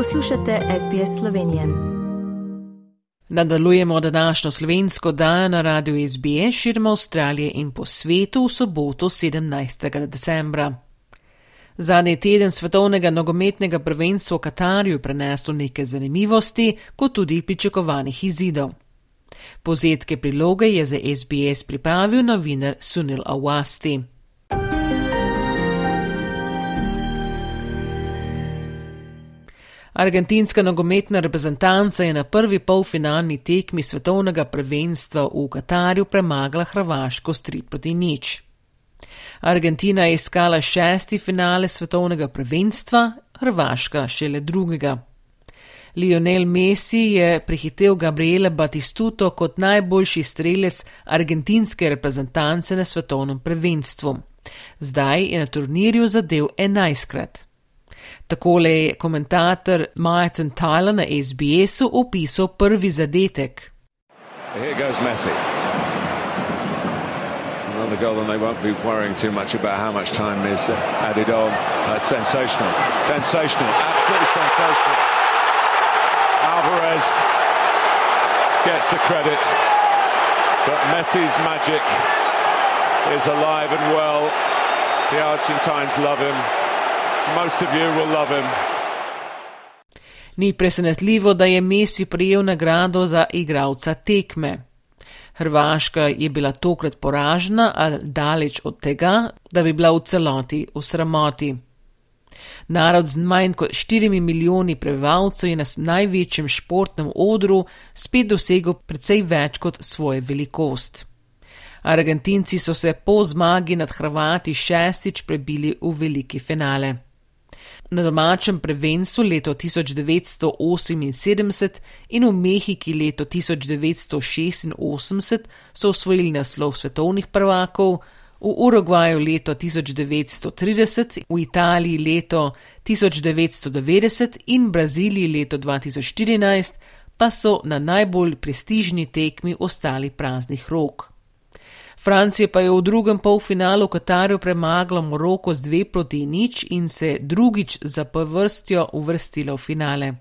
Poslušate SBS Slovenijo. Nadaljujemo današnjo slovensko dajo na radiju SBS širom Avstralije in po svetu v soboto 17. decembra. Zadnji teden svetovnega nogometnega prvenstva v Katarju je preneslo nekaj zanimivosti, kot tudi pričakovanih izidov. Povzetke priloge je za SBS pripravil novinar Sunil Awasti. Argentinska nogometna reprezentanca je na prvi polfinalni tekmi svetovnega prvenstva v Katarju premagala Hrvaško s 3 proti nič. Argentina je iskala šesti finale svetovnega prvenstva, Hrvaška šele drugega. Lionel Messi je prehitev Gabriela Batistuto kot najboljši strelec argentinske reprezentance na svetovnem prvenstvu. Zdaj je na turnirju zadev enajstkrat. Takole je komentator Martin Tyler na SBS-u opisal prvi zadetek. Here goes Messi. Another goal, and they won't be worrying too much about how much time is uh, added on. That's sensational. Sensational. Absolutely sensational. Alvarez gets the credit, but Messi's magic is alive and well. The Argentines love him. Most of you will love him. Ni presenetljivo, da je Messi prijel nagrado za igralca tekme. Hrvaška je bila tokrat poražena, a daleč od tega, da bi bila v celoti v sramoti. Narod z manj kot štirimi milijoni prebivalcev je na največjem športnem odru spet dosegel precej več kot svojo velikost. Argentinci so se po zmagi nad Hrvati šestič prebili v veliki finale. Na domačem prvenstvu leto 1978 in v Mehiki leto 1986 so osvojili naslov svetovnih prvakov, v Urugvaju leto 1930, v Italiji leto 1990 in Braziliji leto 2014 pa so na najbolj prestižni tekmi ostali praznih rok. Francija pa je v drugem polfinalu Katarju premagala Moroko z dve proti nič in se drugič zapovrstjo uvrstila v finale.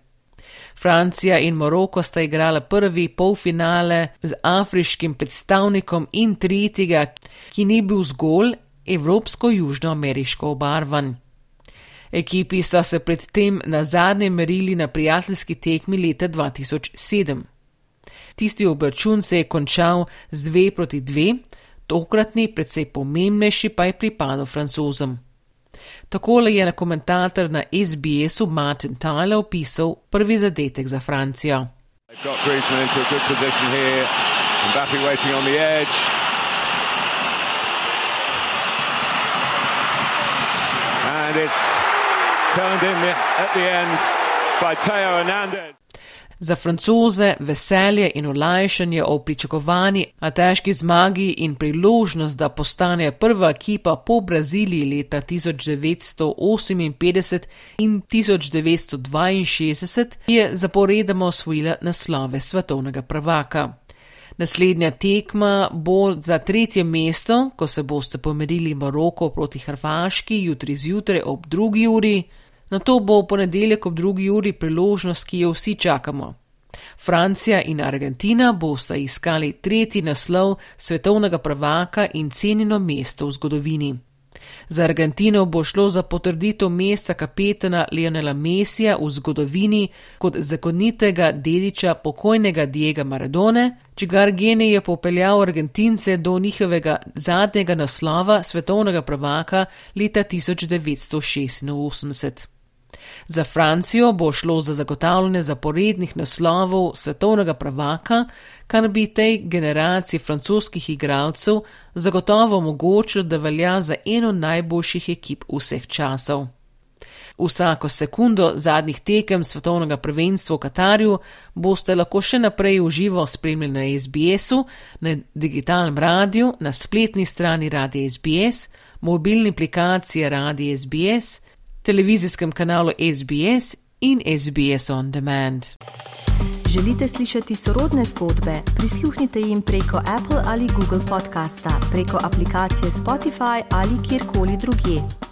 Francija in Moroko sta igrala prvi polfinale z afriškim predstavnikom in tretjega, ki ni bil zgolj evropsko-južnoameriško obarvan. Ekipi sta se predtem na zadnje merili na prijateljski tekmi leta 2007. Tisti obračun se je končal z dve proti dve, tokratni, predvsej pomembnejši, pa je pripadal francozom. Takole je na komentator na SBS-u Martin Tyler opisal prvi zadetek za Francijo. And it's turned in the, at the end by Teo Hernandez. Za francoze veselje in olajšanje o pričakovani, a težki zmagi in priložnost, da postane prva ekipa po Braziliji leta 1958 in 1962, je zaporedoma osvojila naslove svetovnega prvaka. Naslednja tekma bo za tretje mesto, ko se boste pomerili Maroko proti Hrvaški jutri zjutraj ob drugi uri. Na to bo v ponedeljek ob drugi uri priložnost, ki jo vsi čakamo. Francija in Argentina bosta iskali tretji naslov svetovnega prvaka in cenjeno mesto v zgodovini. Za Argentino bo šlo za potrditev mesta kapetana Lionela Messija v zgodovini kot zakonitega dediča pokojnega Diega Maradone, čigar genij je popeljal Argentince do njihovega zadnjega naslova svetovnega prvaka leta 1986. Za Francijo bo šlo za zagotavljanje zaporednih naslovov svetovnega prvaka, kar bi tej generaciji francoskih igralcev zagotovo omogočilo, da velja za eno najboljših ekip vseh časov. Vsako sekundo zadnjih tekem svetovnega prvenstva v Katarju boste lahko še naprej uživo spremljali na SBS-u, na digitalnem radiju, na spletni strani Radia SBS, mobilni aplikaciji Radia SBS, televizijskem kanalu SBS in SBS On Demand. Želite slišati sorodne zgodbe? Prisluhnite jim preko Apple ali Google podcasta, preko aplikacije Spotify ali kjerkoli drugje.